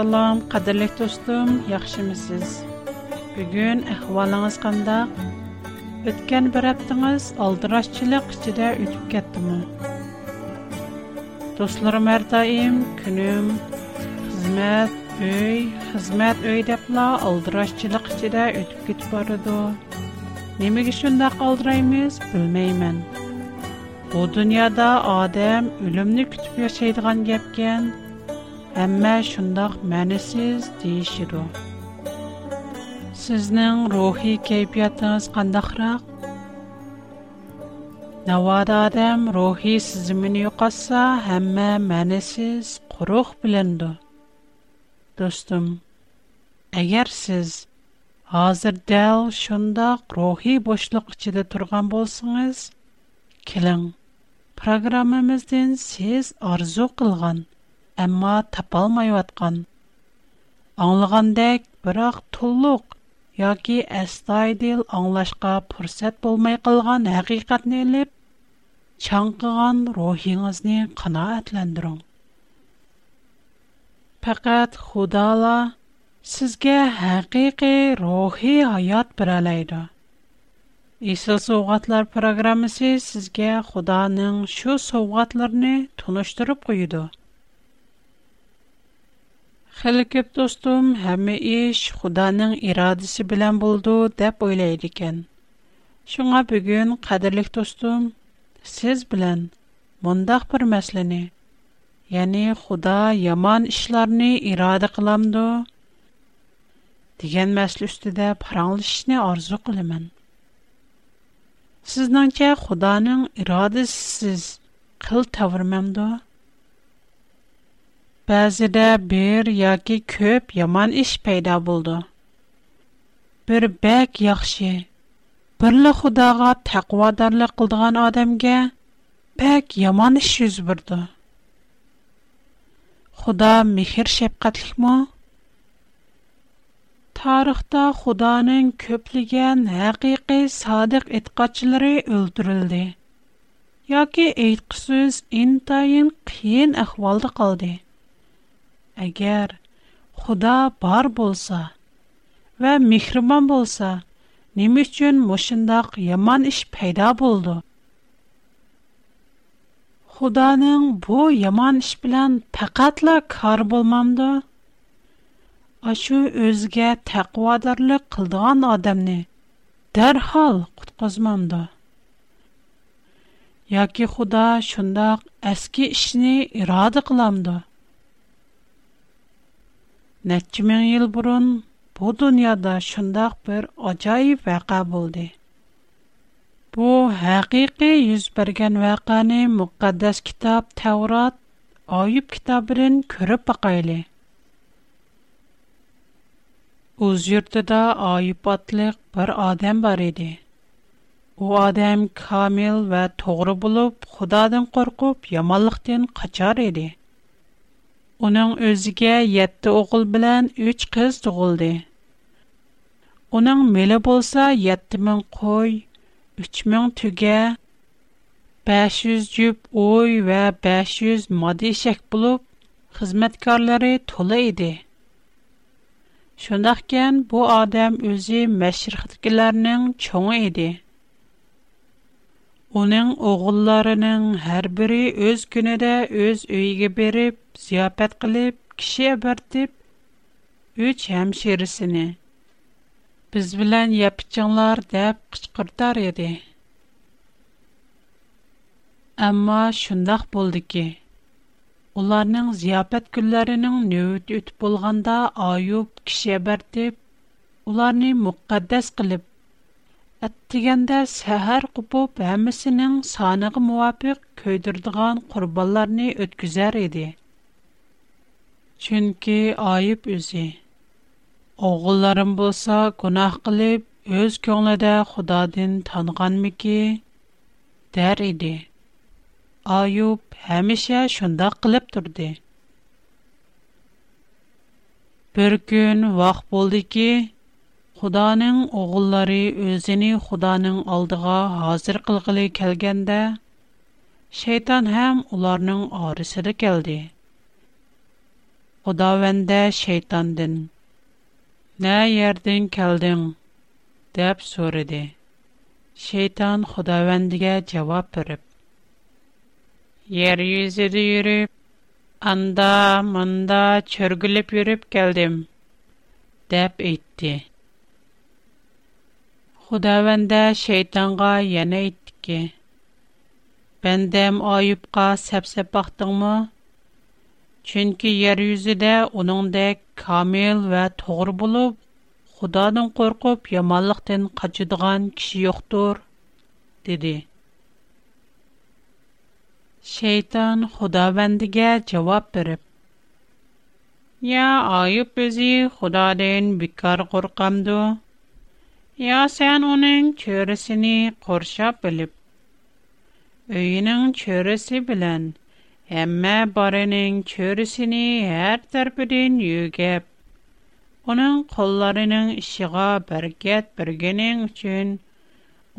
Assalam, qadirli dostum, yaxşımısınız? Bugün ahvalınız qanda? Ötken bir aptınız aldıraşçılıq içində ötüb getdimi? Dostlarım hər daim günüm, xizmət, öy, xizmət öy deyiblə aldıraşçılıq içində ötüb getib barıdı. Nəmək şunda qaldıraymız, bilməyəm. Bu dünyada adam ölümünü kütüb yaşaydığan gəpkən, Әмма шундай мәнәсез дишеду. Сезнең рухи кайфиятыгыз кандайрак? Навада адам рухи сезмин юкса, һәммә мәнәсез, курук белән дә. Достым, әгәр сез хәзер дә шундай рухи бошлык ичидә торган булсагыз, килин. Программамыздан сез арзу кылган әмма тапалмайватқан. anglagandek biroq to'liq yoki astoydil anglashga fursat bo'lmay qolgan haqiqatni ilib chanqigan ruhingizni qanoatlantiring faqat xudola sizga haqiqiy ruhiy hayot beralaydi isil sovg'atlar programmasi sizga xudoning shu sovg'atlarni tunishtirib qo'yadi Хәлек кеп, достым, һәмме эш Худаның ирадысы белән булды дип уйлый идекен. Шуңа бүген, қадерлек достым, сез белән моңдақ бер мәсләнә, яни Худа яман эшләрне ирада кыламды дигән мәслә üstәдә параңлышны арзу кыләм. Сизнәнчә Худаның ирадысы сез кыл тавырманды? Bəzidə bir ya ki köp yaman iş peyda buldu. Bir bək yaxşı, birli xudağa təqvadarlı qıldığan adəmgə bək yaman iş yüz bürdü. Xuda mihir şəpqətlik mu? Tarıqda xudanın köpligən həqiqi sadiq etqatçıları öldürüldü. Ya ki eytqüsüz intayın qiyin qaldı. Əgər Xuda bar bolsa və mehriban bolsa, nə üçün məşindaq yaman iş peyda boldu? Xudanın bu yaman iş bilan faqatla kar bolmamdı. Aşu özgə təqvadarlıq qıldığan adamni dərhal qutqazmamdı. Яки Худа шундак әске ишни ирада кыламды. Нәчче мең ел бурын бу дөньяда шундый бер аҗайып вака булды. Bu haqiqiy yuz bergan vaqani muqaddas kitob Tavrot, Oyub kitobidan ko'rib boqaylik. O'z yurtida Oyub otliq bir odam bor edi. U odam kamil va to'g'ri bo'lib, Xudodan qo'rqib, yomonlikdan qochar edi. Onun özüge yetti oğul bilen üç kız doğuldu. Onun meli bolsa yetti min koy, üç min tüge, 500 cüb oy ve 500 maddi şek bulup, xizmatkorlari to'la edi shundoqkan bu odam o'zi mashriqdagilarning cho'ngi edi Оның оғылларының һәр бири өз күнедә өз үйге берип, зияпәт кылып, кеше бертип, үч хәмшерисене. Без белән япчыңлар дип кычкыртар иде. Әмма шундак булды ки, уларның зияпәт көннәренең нөвет үтеп булганда аюп кеше бертип, уларны мөхәддәс кылып Әттігенде сахар қупу бәмісінің санығы муапик көйдірдіған қурбаларни өткізар иди. Чынки айып үзи. Оғуларым бұлса кунах қилип, өз көңледә худадин танған ми ки, дәр иди. Айуп хэміше шында қилип түрди. Бір күн вақ болды ки, Худаның оғыллары өзіні Худаның алдыға хазір қылғылы кәлгәндә, шейтан һәм уларның арысыры келди. Худа вәндә шейтандын. Нә ердін кәлдің? Дәп сөриді. Шейтан Худа вәндігә жавап біріп. Ер юзіді анда-манда чөргіліп юріп кәлдім. Дәп әйтті. Худавенда шейтанга яна айтты. Бендем айыпка сәпсеп бактыңмы? Чөнки яр юзидә уныңдәк камил ва тугры булып, Худадан коркып, яманлыктан качыдыган киши юктур, диде. Шейтан Худавендиге җавап берип: "Я айып бези Худадан бикар коркамды?" Я сән оның чөресіні қоршап біліп. Өйінің чөресі білін, әммә барының чөресіні әр тәрпідін үйгеп. Оның қолларының ішіға бәргет біргенің үшін,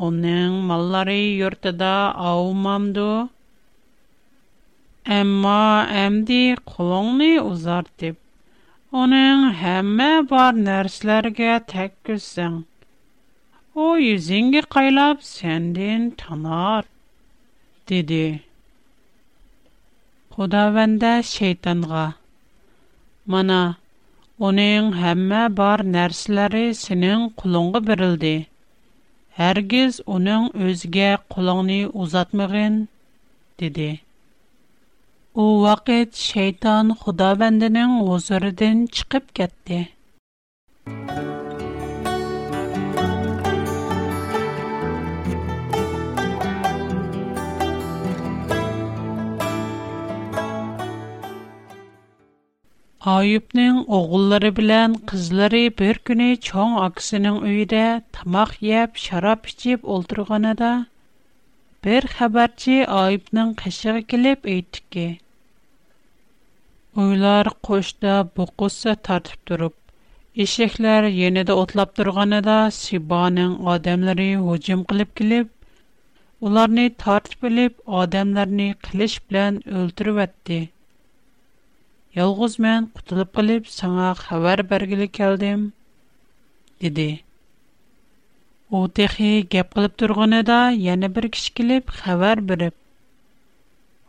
оның маллары үртіда ауымамды. Әмма әмді қолыңны ұзартып, оның әммә бар нәрсілерге тәккізсің. О юзенге кайлап сәнден танар диде. Худабендә шейтанга: "Мна, оның һәммә бар нәрсәләре синең кулыңга бирелде. Хәргиз оның үзгә кулыңны uzатмагын" диде. У вакыт шейтан Худабендәнең озырдан чыгып кетте. Ойупнең огыллары белән кызылары бер көне чоң акисенин үйде тамак яп, шарап içеп ултырганда, бер хабарче Ойупның кышырга килеп әйткә ки. Уйлар кочта бу кысса тәртип торып, ишекләр яныда отлап торганда, сибанның одамлары уҗем кылып килеп, уларны тәртипләп, одамларны кылыч белән Ялгыз мен, кутылып калып, саңа хабар бергилек калдым, dedi. Отехи гаплап торган да, яңа бер кич килеп, хабар бир.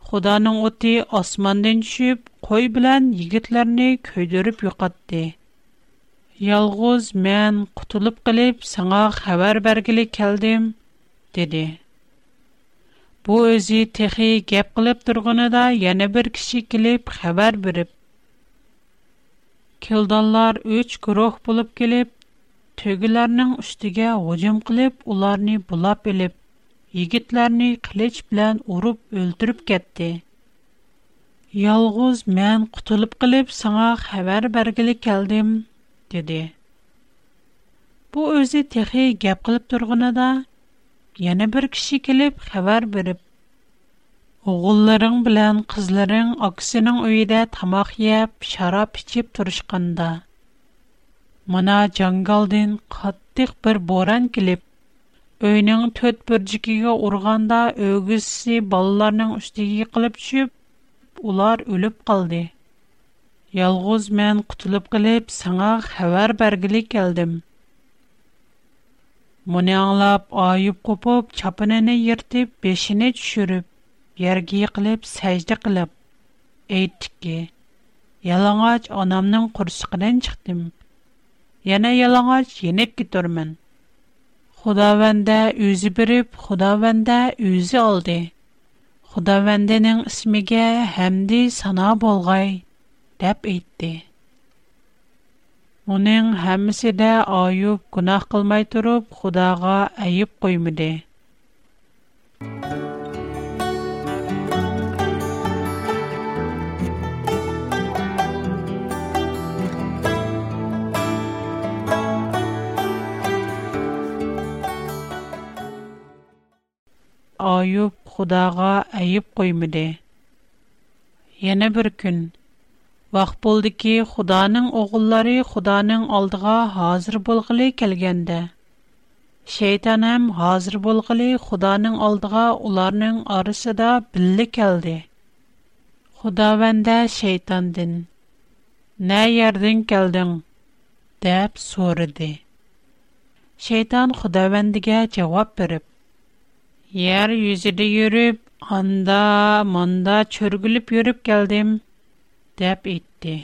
Худоның өте османдан чип кой белән йигитләрне көйдерып юк итте. Ялгыз мен, кутылып калып, саңа хабар бергилек калдым, диде. Бу өзі тэхи геп қылып тұрғына да, Яны бір киши килип, хавар біріп. Килдалар үч күрох бұлып килип, Төгілернің үштиге ғуджым килип, Уларни булап елип, Йгитлерни қилеч білян уруп, өлтіріп кетті. Ялғыз, мен қытылып килип, Саңа хавар бергили келдим, диди. Бу өзі тэхи геп қылып тұрғына да, Яне бер кişi килеп, хабар бирөп, уылларың белән kızларың аксиның уйыда тамак яеп, шарап içеп турышканда, мына җангалдан каттык бер боран килеп, уйның төтбөрҗиге урганда өгүз си балаларының үстиге кылып төшүп, улар үлеп калды. Ялгыз мен күтүлеп кылып саңа хабар бәргәлек келдем. Муни аңлап, айып-копып, чапынэнэй ертип, бешіне түшурип, ергий қилип, сәйджді қилип. Эйттік ки, анамның онамның курсықынэн чықтим. Яна ялангач енэк кидорымын. Худавэнда үзі бирип, худавэнда үзі алды. Худавэндэнің ісмиге хэмди сана болғай, дәп ийтті. ئۇның ھەمىسىدە ئايۇپ گنا قىلماي ترپ خداغا ئەيىib قويمىدى. ئايۇوب خداغا ئەib قويمىدى؟ يەنە bir كن. Вах болды ки, Худаның оғыллары Худаның алдыға хазыр болғылы келгенде. Шейтанам хазыр болғылы Худаның алдыға уларның арысы да білі келді. Худа вәнді шейтандын. Нә ердін келдің? Дәп сөріді. Шейтан Худа вәндіге жауап Яр Ер юзіде юріп, анда, манда чүргіліп юріп келдім деп итти.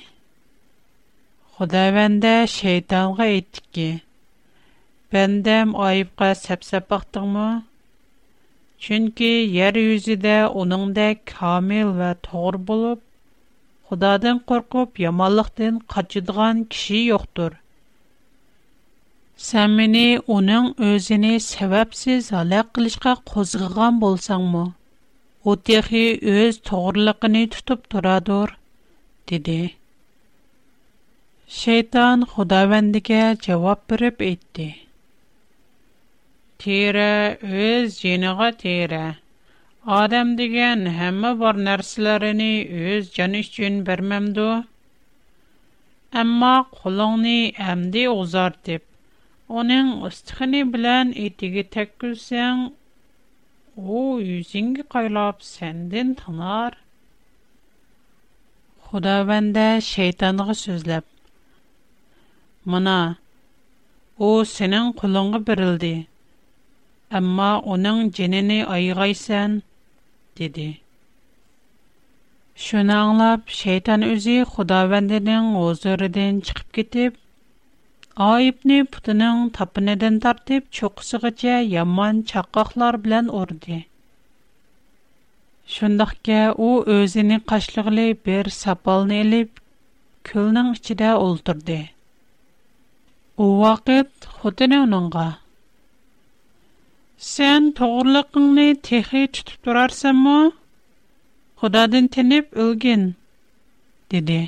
Худавәндә шайтанга әйтте ки: "Бәндәм айыпка сәпсәп бактыңмы? Чөнки яр юзидә уныңдә камил ва тугыр булып, Худадан куркып, яманлыктан качыдган киши юктур. Сән мине уның өзене сәбәпсез халак кылышка козгыган булсаңмы? Ул техи өз тугырлыгын тутып торадыр диде Şeytan Xudawendikä jawap berip itti. Tira öz jeneğa tira. Adam diğan hämme bar närslärini öz jän içün bärmemdü. Ämma quluğni ämdä uzar dip. Oning ustıxını bilen itigä täkkülsän u üyseñge qaylap tanar. Худавәндә шайтанга сүзләп. Мына о синең кулыңга бирелди. Әмма оның җинене айгайсан диде. Шуны аңлап, шайтан үзе Худавәндәнең озырыдан чыгып китеп, айыпны путының тапынадан тартып, чоқсыгыча яман чаққақлар белән орды. shundoqka u o'zini qashlig'li bir sapolni ilib ko'lning ichida o'ltirdi вакыт vaqt xotini uningga sen to'g'riliqingni texi tutib turarsanmi тенеп tinib o'lgin dedi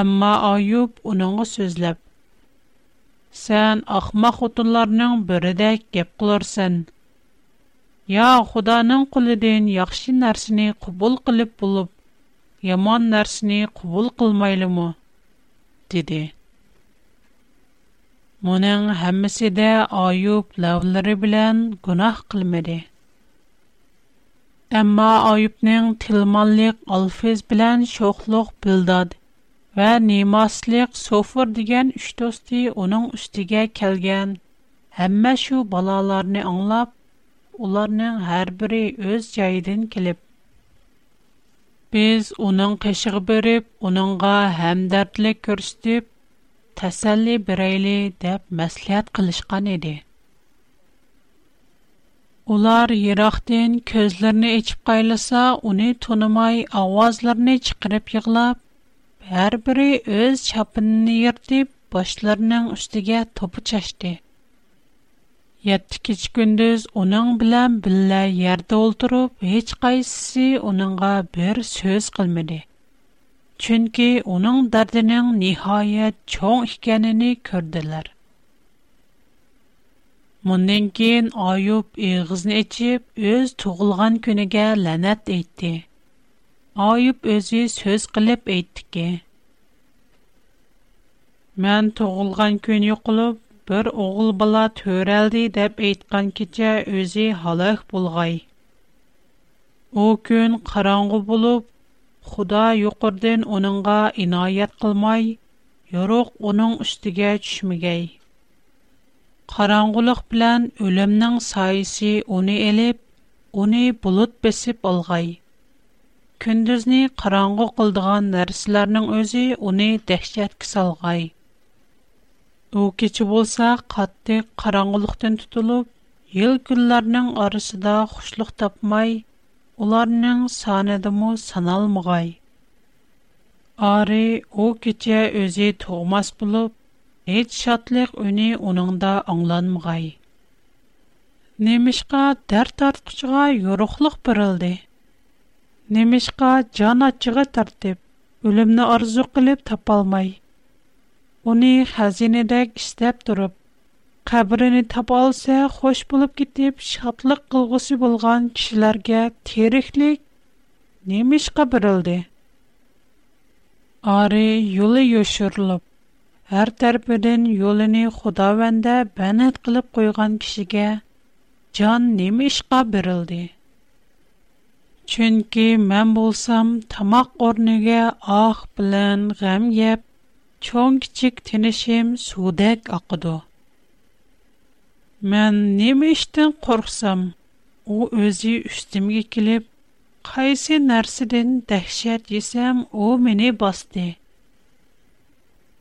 Аюб oyub uningga Сән ахма ahmoq xotinlarning biridek gap qilursan Я Худаның кулыдан яхшы нәрсәне кабул кылып булып, яман нәрсәне кабул кылмайлымы? диде. Моның һәммәсе дә Аюб лавлары белән гунах кылмады. Әмма Аюбның тилманлык алфез белән шохлык билдад ва немаслык софур дигән үч досты аның үстигә калган. Һәммә шу балаларны аңлап, ularının hər biri öz cəyidin kilib. Biz onun qəşıq bərib, onun qa həm dərdli kürstüb, təsəlli bireyli dəb məsliyyət qılışqan idi. Onlar yıraqdın közlərini içib qaylısa, onu tunumay avazlarını çıqırıb yıqlab, hər biri öz çapınını yırtib, başlarının üstüge topu çəşdi. yetti kecha gündüz uning bilan birga yerda o'ltirib hech qaysisi uningga bir so'z qilmadi chunki uning dardining nihoyat cho'ng ekanini ko'rdilar mundan keyin oyub eg'izni ichib o'z tug'ilgan kuniga la'nat aytdi oyub o'zi so'z qilib aytdiki man tug'ilgan kun yo'qolib бір оғыл бала төрэлді деп ейткан китча өзі халық болғай. О күн қарангу болу б, худа йоқырдын оныңа инайят кылмай, йоруқ оның үстіге чүшмігай. Қарангулық билан өлімнің саиси оны еліп, оны болуд бесіп олғай. Күндізни қарангу қылдыған нәрсіларның өзі оны дәхчет кисалғай. О кетчі болса қатты қараңғылықтен түтіліп, ел күллерінің арысыда құшлық тапмай, оларның санеді мұ саналмығай. Ары о кетчі өзі тоғымас болып, әйт шатлық өне оныңда аңланмығай. Немешқа дәр тартқышыға еруқлық бірілді. Немешқа жан атшығы тарттеп, өлімні арызу қіліп тап алмай. uni xazinadek ishlab turib qabrini topolsa xo'sh bo'lib ketib shodlik qilg'usi bo'lgan kishilarga teriklik nemishqa birildi ori yo'li yo'shirilib har tarpidan yo'lini xudovanda banat qilib qo'ygan kishiga jon nemishqa berildi chunki men bo'lsam tomoq o'rniga oh bilan g'am yeb Чон кичик тинишим судек акыды. Мен неме иштен корксам, у өзі үстимге келіп, кайсы нәрсіден дәхшет есем у мене басты.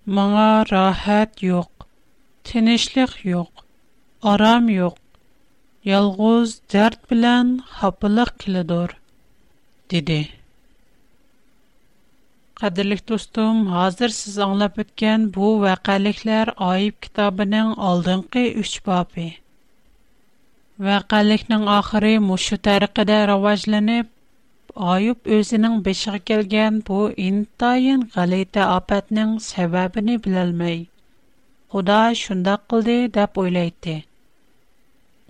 Маңа рахат йок, тинишлик йок, арам йок, ялғуз дәрт білян хапылық келедор, дидей. Qadirlik dostum, hazır siz anlap ötken bu vəqəliklər ayıb kitabının aldınqı üç babi. Vəqəliknin axırı muşu təriqədə ravajlanıb, Ayub özünün beşiği gəlgən bu intayin qalitə apətinin səbəbini bilalmay. Xuda şundaq qıldı dəb oylaydı.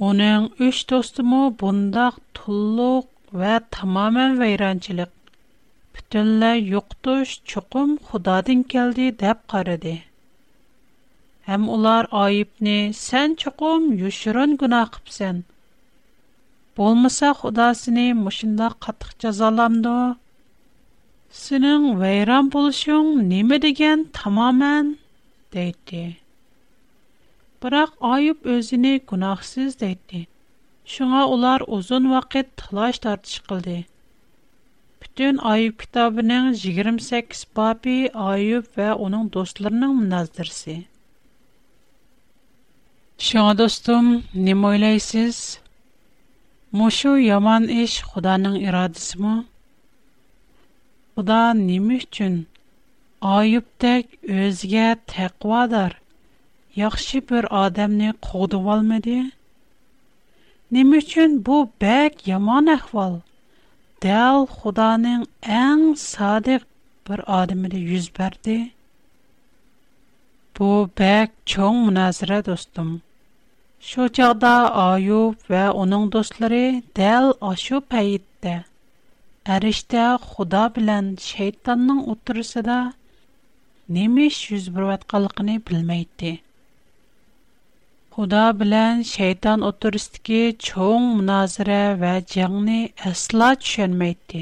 Onun üç dostumu bundaq tulluq və tamamen vəyrançılıq, Бүтәннә юктуш чукым Худадан geldi деп карады. Һәм улар Айбне: "Сән чукым юшырын гына кыпсән. Болмаса Худасының мошында катық язаламды. Синең вайран булшың неме дигән тамамен, диде. Бырақ айып үзене гынаохсыз диде. Шуңа улар узн вакыт талаш тартыш кылды. Пütün Айып китабының 28 бабы, Айып вә аның дустырлыгын монәздерсе. Чыдастым, нимә уйлайсыз? Бу шу яман эш Худаның ирадысымы? Будан нимә өчен Айып тег үзгә текъвадар? Яхшы бер адамны кугыды алмыйды? Нимә өчен бу яман әһвал? дәл Худаның әң садиқ бір адымыды юз бәрді. Бұ бәк чоң мұназыра достым. Шо чағда Айуб вә оның достлары дәл ашу пәйітті. Әріште Худа білән шейтанның отырысыда немеш юз бұрватқалықыны Худа белән Шайтан отырысты ки чөнг муназира ва җангны эслач чын мәйти.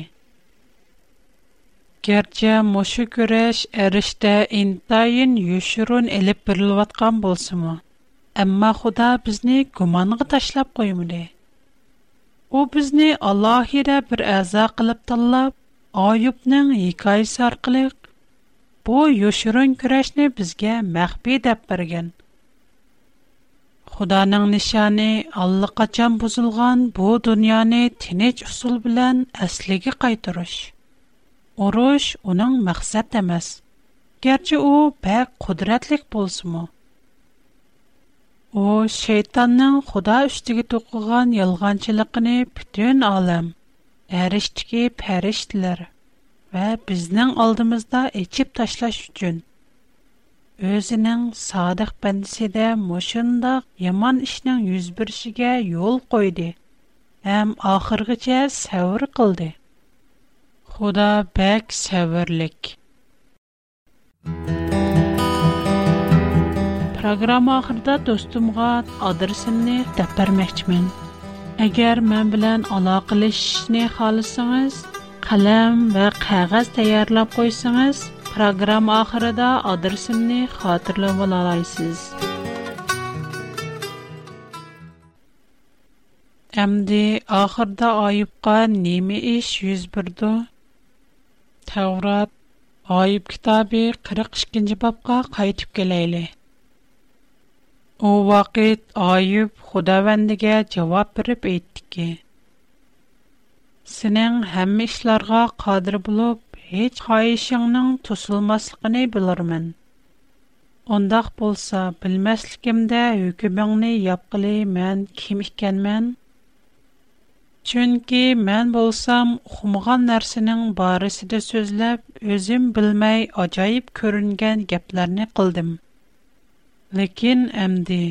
Кертә мош күреш эриште ин таен 20 ел элеп бирелып Әмма Худа безне гуманны ташлап куем О У безне бір ирә бер әза кылып таңлап, Ойупның хикаясы аркылы бу 20 ел күрешне безгә мәхби дип Xudanın nişanı allaqachon buzilgan bu dunyoni tinch usul bilan asliga qaytarish. Urush uning maqsad emas. Gerçi u bak qudratlik bolsunmu? U şeytanning Xudo ustiga to'qigan yolg'onchiligini butun olam, arishtiki farishtalar va bizning oldimizda echib tashlash uchun o'zining sodiq bandisida mushundoq yomon ishning yuz berishiga yo'l qo'ydi ham сәуір savr qildi бәк сәуірлік. savrlik ақырда oxirida do'stimga adresimni deb Әгер agar men bilan ішіне қалысыңыз, qalam va qog'oz tayyorlab qo'ysangiz Программа ахырыда адресымны хатырлы болалайсыз. Әмді ахырда айыпқа неме еш өз бірді? Тәурат, айып кітабы 42-нші бапқа қайтып келейлі. О вақыт айып худавендіге жауап біріп еттіке. Сінің әмі ішларға қадыр бұлып, Еч خایشیان نان تسل مسلق نی بلرمن. آن دخ بولسا بل مسل کم ده یک بعنی یابقلی من کیمی کن من. چونکی من بولسام خمگان نرسنن بارسید سوزل بزیم بل می آجایب کرنگن گپلر نی قلدم. لکن امده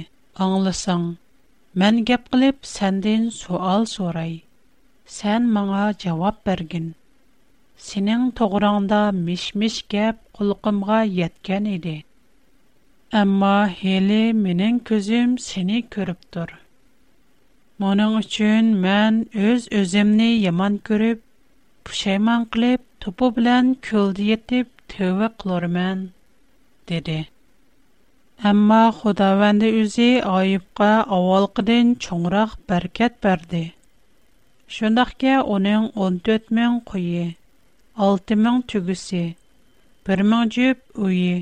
Синиң тоғранда миш-миш кәп қылгымға яткән іди. Амма хели минин көзім сини көріп тұр. Муның учын мән өз-өзімні яман көріп, пушайман кіліп, тупу білян көлді етіп төві қылор мән, диди. Амма худа вәнди үзі айыпқа авал қидын чоңрах бәркәт оның 6 мең түгісі, 1 мең жүп үйі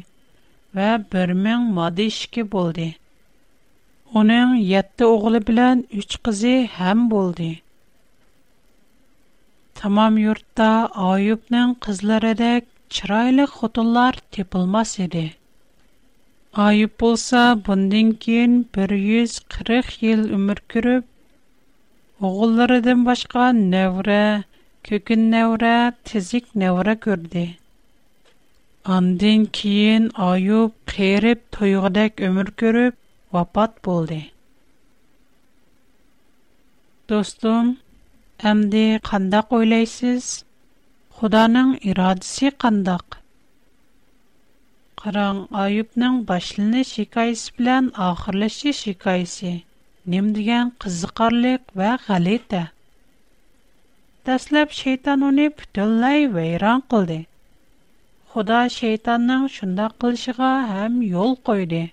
вә 1 мең мады ішкі болды. Оның 7 оғылы білән 3 қызы хәм болды. Тамам юртта Айубның қызлары дәк чырайлы құтылар тепілмас еді. Айып болса, бұндын кейін 140 ел өмір күріп, оғылырыдың башқа нәуірі, Күкүн нәүрә, тезік нәүрә көрді. Андын кейін айып, қейріп, тойуғдәк өмір көріп, вапат болды. Достым, әмді қандақ ойлайсыз, құданың ирадысы қандақ. Қыран айыпның башылыны шикайысы білән ақырлышы шикайысы, немдіген қызықарлық вә ғалет دستلاب شیطانو نی پتلای ویران کرد. خدا شیطان نم شند قلشگا yol یول کرد.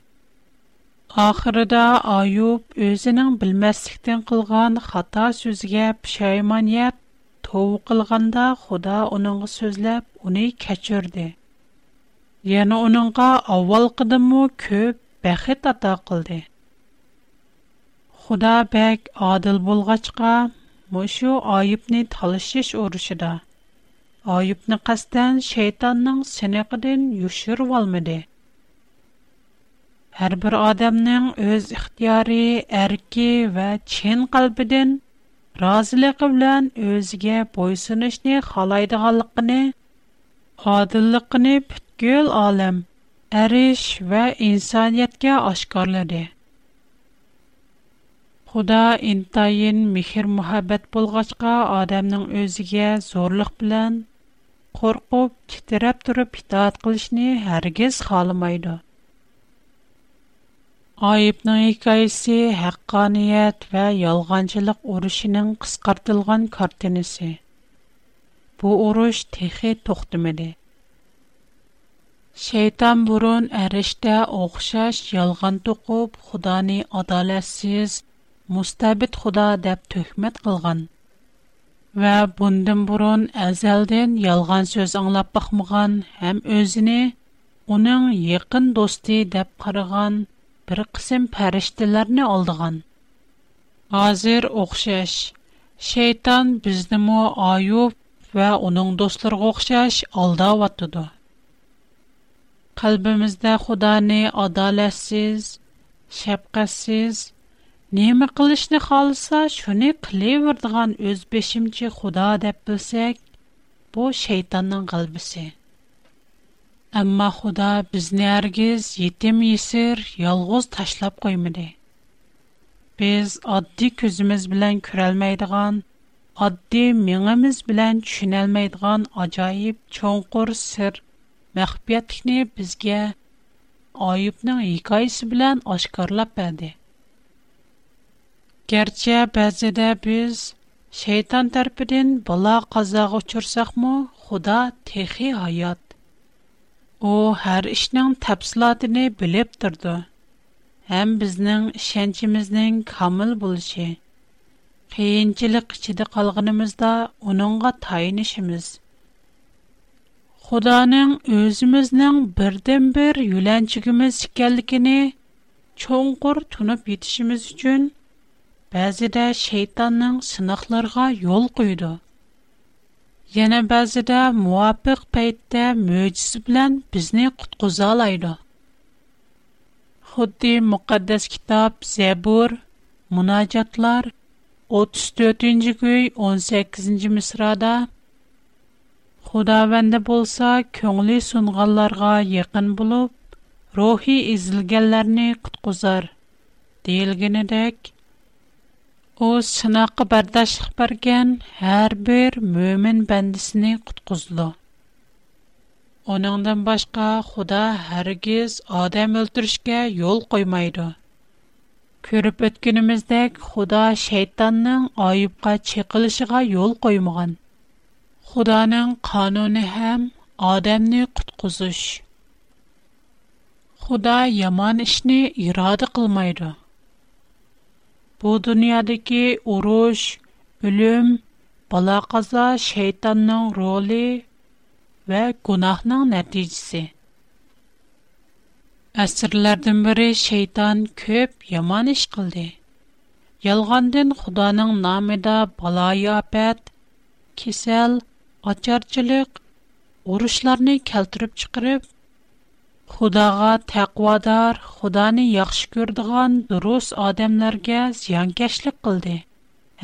آخر دا آیوب از نم بل مسکتن قلگان خطا سوزگپ شایمانیت تو قلگندا خدا اونو سوزلپ اونی کشورد. یعنی اونو کا اول قدمو کب بخت mushu oyibni talashish urushida oyibni qasdan shaytonning siniqidan yushirib olmadi har bir odamning o'z ixtiyori erki va chin qalbidan roziligi bilan o'ziga bo'ysunishni xohlaydiganligini odilligini butkul olam arish va insoniyatga oshkorladi Худа интайын михир мухаббат болгачка адамның өзіге зорлық білән, қорқып, читерап тұрып, итаат қылышны әргіз қалымайды. Айыпның икайысы әққаниет вә ялғанчылық орышының қысқартылған картинесі. Бу орыш техе тоқтымеді. Шейтан бұрын әріште оқшаш ялған тұқып, худаны адалетсіз mustabit xuda deb tökmät kılğan və bundan buron ezelden yalğan söz aңlap bəkməğan həm özünü onun yığın dostı deb qırğan bir qism fərishtilərnə aldığın. Həzir oqşaş şeytan biznim o Ayub və onun dostlara oqşaş aldadıdı. Qalbımızda xudanı adalətsiz, şəfqətsiz Nima qilishni xohlasa, shuni qilaveradigan o'z beshimchi xudo deb bilsak, bu shaytonning qalbisi. Ammo xudo bizni ergiz, yetim yesir, yolg'iz tashlab qo'ymadi. Biz oddiy ko'zimiz bilan ko'rolmaydigan, oddiy mingimiz bilan tushunolmaydigan ajoyib cho'nqur sir maxfiyatlikni bizga oyibning hikoyasi bilan oshkorlab berdi. گەرچە بەزىدە بىز شەيتان تەرىپىدىن بالا قازاغا ئۇچرىساقمۇ خۇدا تېخى ھايات ئۇ ھەر ئىشنىڭ تەپسىلاتىنى بىلىپ تۇرىدۇ ھەم بىزنىڭ ئىشەنچىمىزنىڭ كامىل بولۇشى qiyinchilik ichida qolganimizda uningga tayinishimiz xudoning o'zimizning birdan bir yo'lanchigimiz ekanligini cho'nqur tunib yetishimiz uchun ba'zida shaytonning sinoqlarga yo'l qo'ydi yana ba'zida muvofiq paytda mo'jiza bilan bizni qutquza oladi xuddi muqaddas kitob zabur munojotlar 34-нче көй 18-нче мисрада Худавенде булса көңле сунганларга якын булып, рухи изилгәнләрне куткызар, диелгенедәк О, сынақы бардашық барген, Хар бір мөмін бандысыни кудкузлу. Оныңдан башка, Худа харгез адам өлтүршке Ёл коймайды. Көріп, өткеніміздек, Худа шайтанның айыпка Чекылышыга ёл коймаған. Худаның кануны хэм адамны кудкузуш. Худа яман ішни Ирады кылмайды. Bu dunyodagi urush, o'lim, balo qazo shaytonning roli va gunohning natijasi. Asrlardan beri shayton ko'p yomon ish qildi. Yolg'ondan Xudoning nomida balo-ofat, kasal, ocharchilik, urushlarni keltirib chiqarib, xudoga taqvodor xudoni yaxshi ko'radigan durust odamlarga ziyonkashlik qildi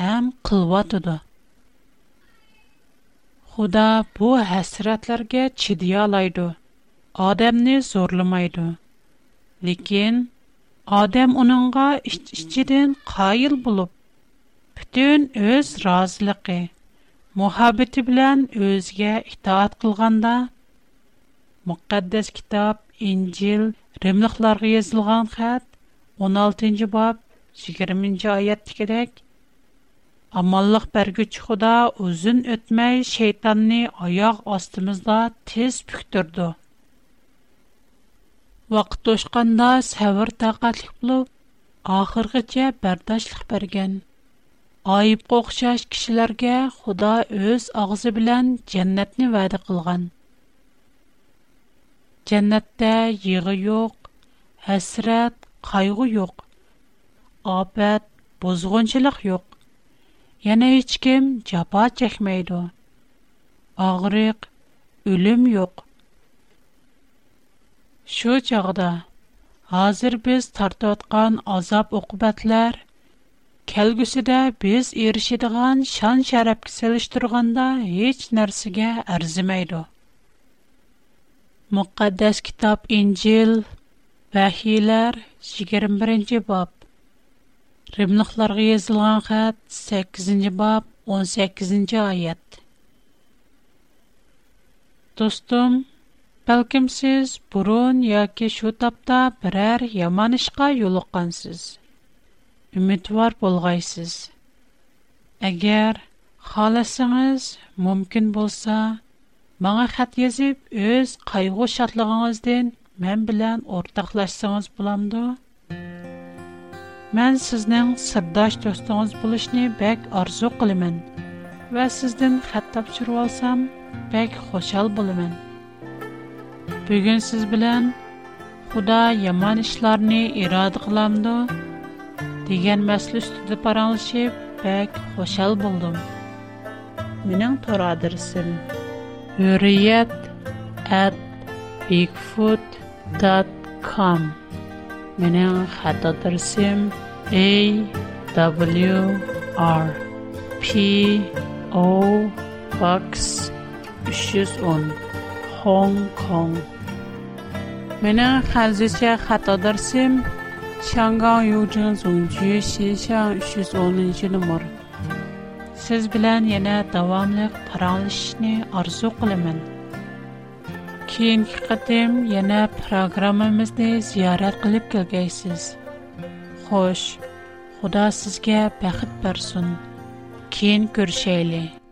ham qilvotidi xudo bu hasratlarga chidayolaydi odamni zo'rlamaydi lekin odam uningga ich ichidan qoyil bo'lib butun o'z roziligi muhabbati bilan o'ziga itoat qilganda muqaddas kitob İncil, Rimliqlarga yazılğan xat 16-cı bab 20-ci ayətdikidək Аманлык бергүч Худа узун өтмәй шейтанны аяк астымызда тез пүктүрдү. Вакыт тошканда сәвр тақатлык булып, ахыргыча бардашлык берген. Айып кокшаш кишиләргә Худа өз агызы белән дәннәтне вәгъдә кылган. Cennette yığı yok, hasret, kaygı yok, abet, bozgunçılık yok. Yine hiç kim cepa çekmeydi. Ağırık, ölüm yok. Şu çağda, hazır biz tartıvatkan azap okubetler, kelgüsü de biz erişidigan şan şarap kiseliştirganda hiç nersige Muqaddas Kitab İncil Vəhiylər 21-ci bab Rimliqlərə yazılan xətt 8-ci bab 18-ci ayət Dostum, bəlkəm siz burun yoki şu tapda birər yaman işqa yoluqqansız. Ümidvar bolğaysız. Əgər xalasanız, mümkün bolsa, Маңа хат язып, өз кайгы шатлыгыңыздан мен белән ортаклашсаңыз буламды? Мен сезнең сырдаш достугыз булышны бәк арзу кылымын ва сездән хат тапшырып алсам, бәк хошал булымын. Бүген сез белән Худа яман эшләрне ирада кыламды дигән мәсьәлә үстендә параңлашып, бәк хошал булдым. Минең тор адресым ویریت اد بیگفود دات کام من خطا درسیم ای دابلیو آر پی او باکس 310 خونگ خونگ من خلزیشه خطا درسیم چانگان یوجن زنجیه شیشان 310 siz bilan yana davomliq paranglashishni orzu qilaman keyingi qatim yana programmamizni ziyorat qilib kelgaysiz xo'sh xudo sizga baxt bersin keyin ko'rishaylik